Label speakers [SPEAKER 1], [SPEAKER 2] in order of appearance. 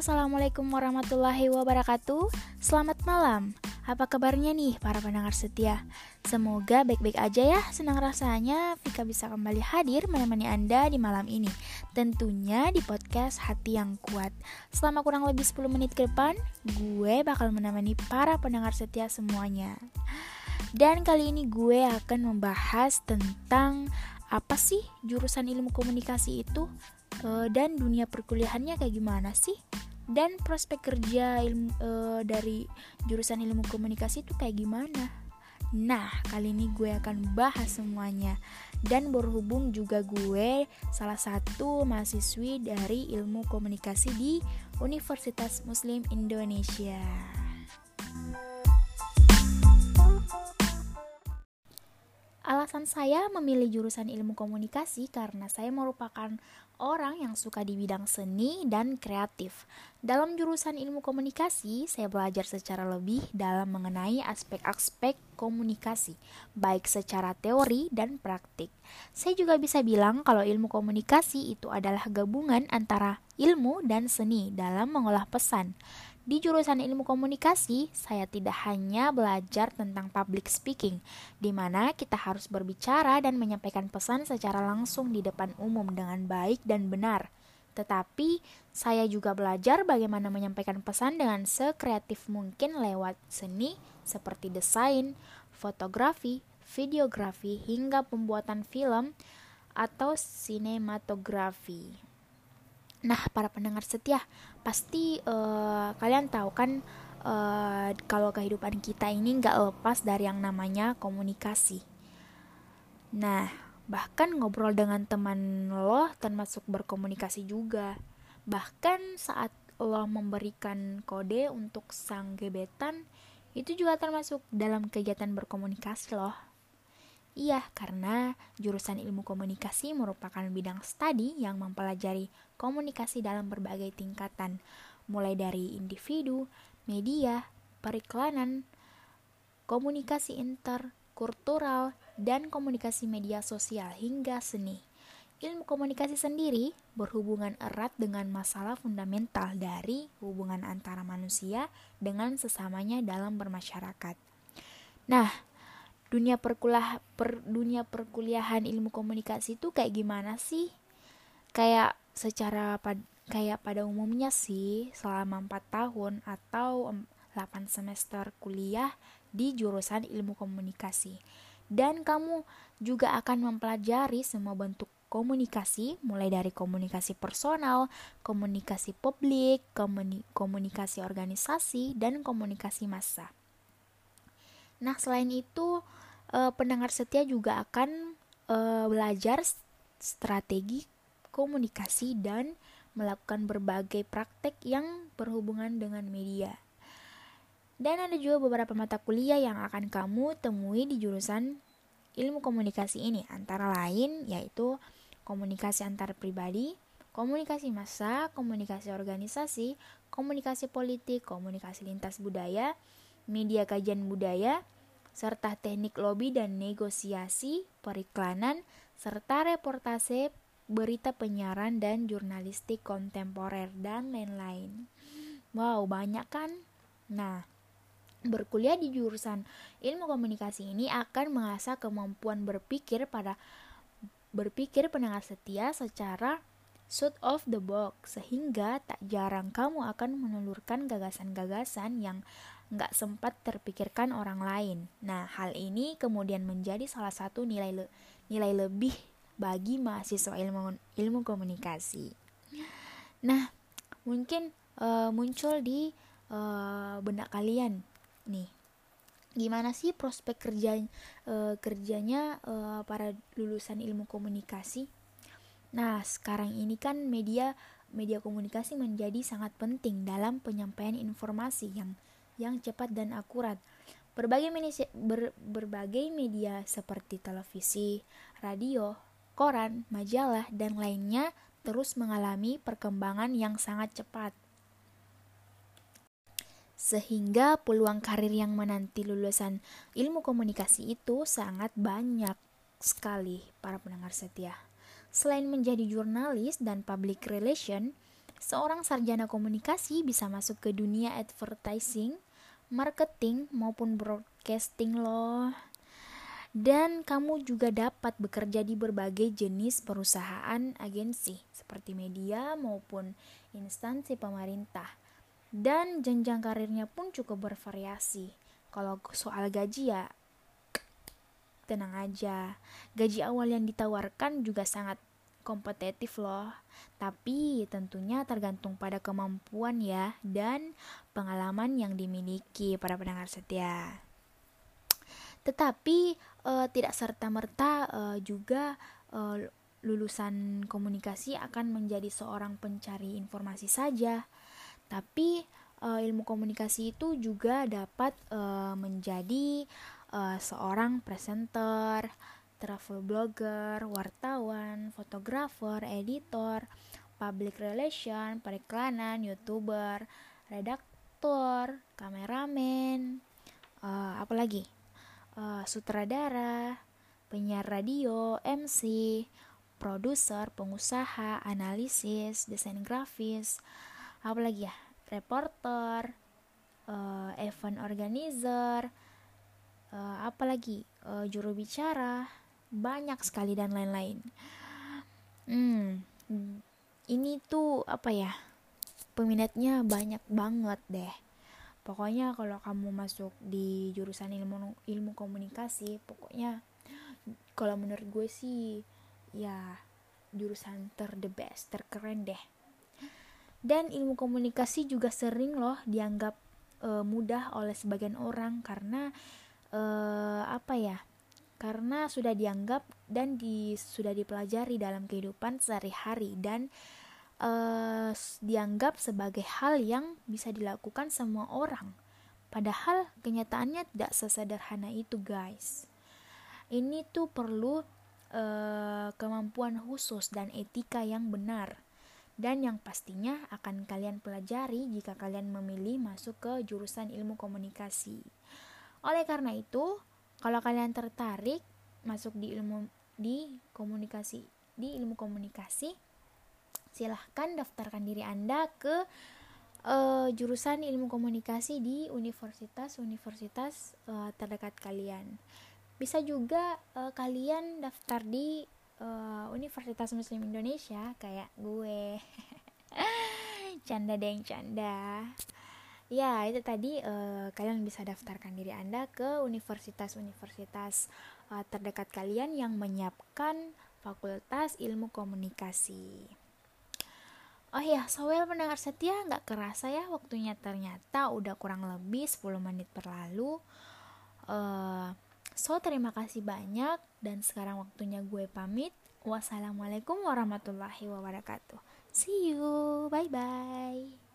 [SPEAKER 1] Assalamualaikum warahmatullahi wabarakatuh. Selamat malam. Apa kabarnya nih para pendengar setia? Semoga baik-baik aja ya. Senang rasanya Vika bisa kembali hadir menemani Anda di malam ini. Tentunya di podcast Hati Yang Kuat. Selama kurang lebih 10 menit ke depan Gue bakal menemani para pendengar setia semuanya. Dan kali ini gue akan membahas tentang Apa sih jurusan ilmu komunikasi itu? Eh, dan dunia perkuliahannya kayak gimana sih? Dan prospek kerja ilmu e, dari jurusan ilmu komunikasi itu kayak gimana. Nah, kali ini gue akan bahas semuanya dan berhubung juga gue salah satu mahasiswi dari ilmu komunikasi di Universitas Muslim Indonesia. Alasan saya memilih jurusan ilmu komunikasi karena saya merupakan orang yang suka di bidang seni dan kreatif. Dalam jurusan ilmu komunikasi, saya belajar secara lebih dalam mengenai aspek-aspek komunikasi, baik secara teori dan praktik. Saya juga bisa bilang kalau ilmu komunikasi itu adalah gabungan antara ilmu dan seni dalam mengolah pesan. Di jurusan ilmu komunikasi, saya tidak hanya belajar tentang public speaking, di mana kita harus berbicara dan menyampaikan pesan secara langsung di depan umum dengan baik dan benar. Tetapi, saya juga belajar bagaimana menyampaikan pesan dengan sekreatif mungkin lewat seni seperti desain, fotografi, videografi, hingga pembuatan film atau sinematografi. Nah, para pendengar setia, pasti uh, kalian tahu kan uh, kalau kehidupan kita ini nggak lepas dari yang namanya komunikasi. Nah, bahkan ngobrol dengan teman lo termasuk berkomunikasi juga. Bahkan saat lo memberikan kode untuk sang gebetan, itu juga termasuk dalam kegiatan berkomunikasi loh. Iya, karena jurusan ilmu komunikasi merupakan bidang studi yang mempelajari komunikasi dalam berbagai tingkatan, mulai dari individu, media, periklanan, komunikasi interkultural, dan komunikasi media sosial hingga seni. Ilmu komunikasi sendiri berhubungan erat dengan masalah fundamental dari hubungan antara manusia dengan sesamanya dalam bermasyarakat. Nah, dunia perkuliah per dunia perkuliahan ilmu komunikasi itu kayak gimana sih? Kayak secara pad, kayak pada umumnya sih selama 4 tahun atau 8 semester kuliah di jurusan ilmu komunikasi. Dan kamu juga akan mempelajari semua bentuk komunikasi, mulai dari komunikasi personal, komunikasi publik, komunikasi organisasi, dan komunikasi massa. Nah, selain itu, uh, pendengar setia juga akan uh, belajar strategi komunikasi dan melakukan berbagai praktek yang berhubungan dengan media. Dan ada juga beberapa mata kuliah yang akan kamu temui di jurusan ilmu komunikasi ini, antara lain yaitu komunikasi antar pribadi, komunikasi massa, komunikasi organisasi, komunikasi politik, komunikasi lintas budaya, media kajian budaya, serta teknik lobby dan negosiasi, periklanan, serta reportase, berita penyiaran dan jurnalistik kontemporer dan lain-lain. Wow, banyak kan? Nah, berkuliah di jurusan ilmu komunikasi ini akan mengasah kemampuan berpikir pada berpikir pendengar setia secara shoot of the box sehingga tak jarang kamu akan menelurkan gagasan-gagasan yang nggak sempat terpikirkan orang lain. Nah, hal ini kemudian menjadi salah satu nilai le nilai lebih bagi mahasiswa ilmu ilmu komunikasi. Nah, mungkin uh, muncul di uh, benak kalian nih. Gimana sih prospek kerja uh, kerjanya uh, para lulusan ilmu komunikasi? Nah, sekarang ini kan media media komunikasi menjadi sangat penting dalam penyampaian informasi yang yang cepat dan akurat. Berbagai media, ber, berbagai media seperti televisi, radio, koran, majalah, dan lainnya terus mengalami perkembangan yang sangat cepat. Sehingga peluang karir yang menanti lulusan ilmu komunikasi itu sangat banyak sekali para pendengar setia. Selain menjadi jurnalis dan public relation, Seorang sarjana komunikasi bisa masuk ke dunia advertising, marketing, maupun broadcasting loh. Dan kamu juga dapat bekerja di berbagai jenis perusahaan agensi seperti media maupun instansi pemerintah. Dan jenjang karirnya pun cukup bervariasi. Kalau soal gaji ya tenang aja. Gaji awal yang ditawarkan juga sangat kompetitif loh. Tapi tentunya tergantung pada kemampuan ya dan pengalaman yang dimiliki para pendengar setia. Tetapi e, tidak serta-merta e, juga e, lulusan komunikasi akan menjadi seorang pencari informasi saja. Tapi e, ilmu komunikasi itu juga dapat e, menjadi e, seorang presenter, travel blogger, wartawan, fotografer, editor, public relation, periklanan, youtuber, redaktor, kameramen, uh, apa lagi? Uh, sutradara, penyiar radio, MC, produser, pengusaha, analisis, desain grafis, apa lagi ya? Reporter, uh, event organizer, uh, apa lagi? Uh, juru bicara, banyak sekali dan lain-lain. Hmm, ini tuh apa ya? Peminatnya banyak banget deh. Pokoknya kalau kamu masuk di jurusan ilmu ilmu komunikasi, pokoknya kalau menurut gue sih ya jurusan ter the best, terkeren deh. Dan ilmu komunikasi juga sering loh dianggap uh, mudah oleh sebagian orang karena uh, apa ya? Karena sudah dianggap dan di, sudah dipelajari dalam kehidupan sehari-hari dan uh, dianggap sebagai hal yang bisa dilakukan semua orang. Padahal kenyataannya tidak sesederhana itu, guys. Ini tuh perlu uh, kemampuan khusus dan etika yang benar. Dan yang pastinya akan kalian pelajari jika kalian memilih masuk ke jurusan ilmu komunikasi. Oleh karena itu, kalau kalian tertarik masuk di ilmu di komunikasi di ilmu komunikasi silahkan daftarkan diri anda ke uh, jurusan ilmu komunikasi di universitas-universitas uh, terdekat kalian. Bisa juga uh, kalian daftar di uh, Universitas Muslim Indonesia kayak gue. Canda deng canda Ya, itu tadi uh, kalian bisa daftarkan diri Anda ke universitas-universitas uh, terdekat kalian yang menyiapkan Fakultas Ilmu Komunikasi. Oh ya, Sowel pendengar setia nggak kerasa ya waktunya ternyata udah kurang lebih 10 menit berlalu. Uh, so, terima kasih banyak dan sekarang waktunya gue pamit. Wassalamualaikum warahmatullahi wabarakatuh. See you. Bye-bye.